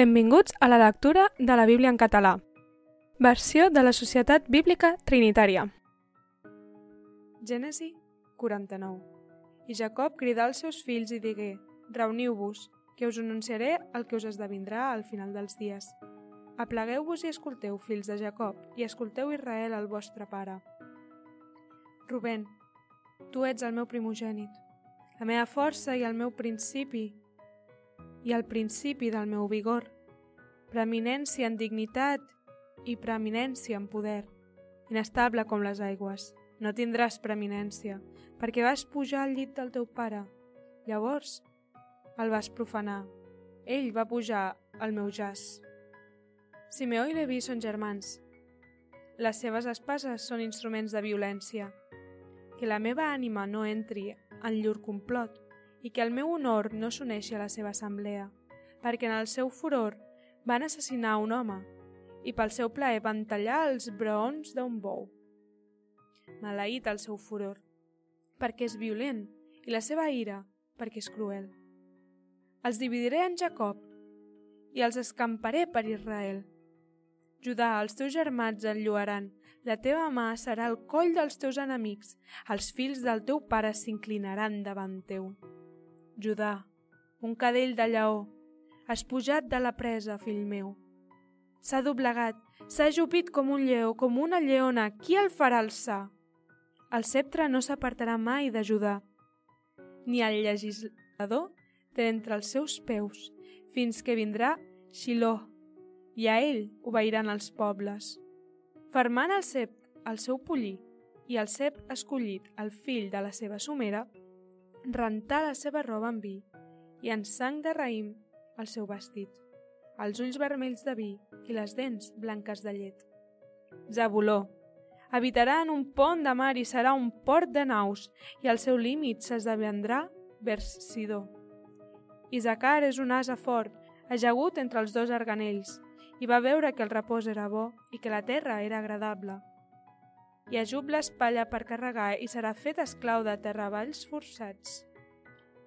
Benvinguts a la lectura de la Bíblia en català. Versió de la Societat Bíblica Trinitària. Gènesi 49 I Jacob cridà als seus fills i digué Reuniu-vos, que us anunciaré el que us esdevindrà al final dels dies. Aplegueu-vos i escolteu, fills de Jacob, i escolteu Israel, el vostre pare. Rubén, tu ets el meu primogènit, la meva força i el meu principi, i el principi del meu vigor, preeminència en dignitat i preeminència en poder, inestable com les aigües. No tindràs preeminència, perquè vas pujar al llit del teu pare. Llavors el vas profanar. Ell va pujar al meu jaç. Simeó i Leví són germans. Les seves espases són instruments de violència. Que la meva ànima no entri en llur complot, i que el meu honor no s'uneixi a la seva assemblea, perquè en el seu furor van assassinar un home i pel seu plaer van tallar els braons d'un bou. Maleït el seu furor, perquè és violent, i la seva ira, perquè és cruel. Els dividiré en Jacob i els escamparé per Israel. Judà, els teus germans enlluaran, la teva mà serà el coll dels teus enemics, els fills del teu pare s'inclinaran davant teu. Judà, un cadell de lleó, has pujat de la presa, fill meu. S'ha doblegat, s'ha ajupit com un lleó, com una lleona, qui el farà alçar? El sceptre no s'apartarà mai de Judà, ni el legislador té entre els seus peus, fins que vindrà Xiló, i a ell obeiran els pobles. Fermant el cep el seu pollí i el cep escollit el fill de la seva somera, rentar la seva roba amb vi i en sang de raïm el seu vestit, els ulls vermells de vi i les dents blanques de llet. Zabuló, habitarà en un pont de mar i serà un port de naus i el seu límit s'esdevendrà vers Sidó. Isaacar és un asa fort, ajagut entre els dos arganells, i va veure que el repòs era bo i que la terra era agradable i ajub l'espatlla per carregar i serà fet esclau de terravalls forçats.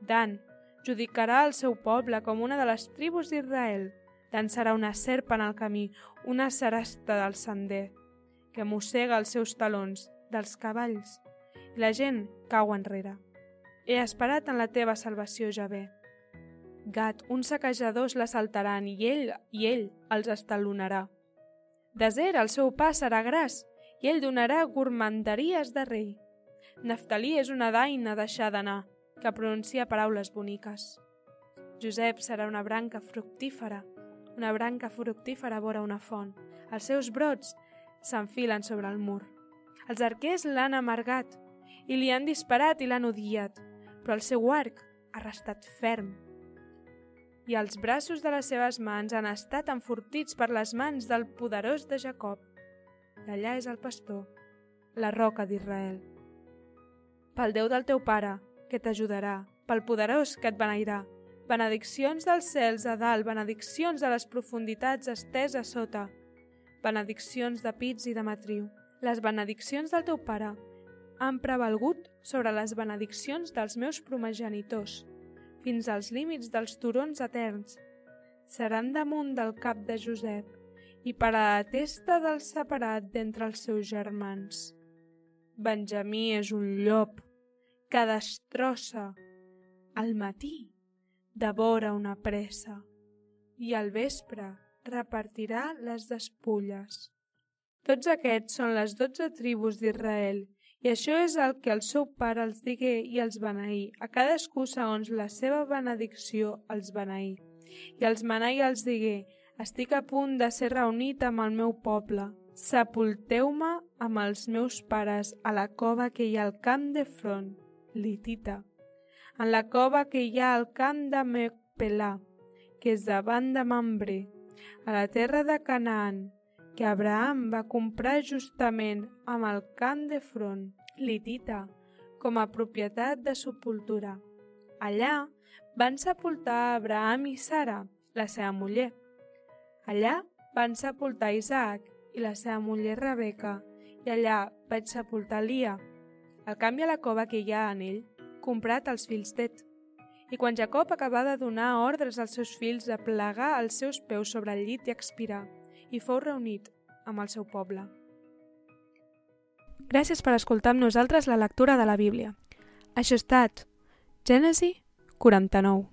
Dan judicarà el seu poble com una de les tribus d'Israel. Dan serà una serp en el camí, una serasta del sender, que mossega els seus talons dels cavalls, i la gent cau enrere. He esperat en la teva salvació, Javé. Gat, uns saquejadors l'assaltaran i ell i ell els estalonarà. Deser, el seu pas serà gras, i ell donarà gourmanderies de rei. Naftalí és una daina deixar d'anar, que pronuncia paraules boniques. Josep serà una branca fructífera, una branca fructífera vora una font. Els seus brots s'enfilen sobre el mur. Els arquers l'han amargat i li han disparat i l'han odiat, però el seu arc ha restat ferm. I els braços de les seves mans han estat enfortits per les mans del poderós de Jacob d'allà és el pastor, la roca d'Israel. Pel Déu del teu pare, que t'ajudarà, pel poderós que et beneirà, benediccions dels cels a dalt, benediccions a les profunditats estès a sota, benediccions de pits i de matriu. Les benediccions del teu pare han prevalgut sobre les benediccions dels meus progenitors, fins als límits dels turons eterns. Seran damunt del cap de Josep, i per a la testa del separat d'entre els seus germans. Benjamí és un llop que destrossa al matí devora una pressa i al vespre repartirà les despulles. Tots aquests són les dotze tribus d'Israel i això és el que el seu pare els digué i els beneí, a cadascú segons la seva benedicció els beneí. I els beneí els digué, estic a punt de ser reunit amb el meu poble. Sepulteu-me amb els meus pares a la cova que hi ha al camp de front, Litita, en la cova que hi ha al camp de Mecpelà, que és davant de Mambré, a la terra de Canaan, que Abraham va comprar justament amb el camp de front, Litita, com a propietat de sepultura. Allà van sepultar Abraham i Sara, la seva muller, Allà van sepultar Isaac i la seva muller Rebeca, i allà vaig sepultar Lia, al canvi a la cova que hi ha en ell, comprat els fills d'Et. I quan Jacob acabà de donar ordres als seus fills de plegar els seus peus sobre el llit i expirar, i fou reunit amb el seu poble. Gràcies per escoltar amb nosaltres la lectura de la Bíblia. Això ha estat Gènesi 49.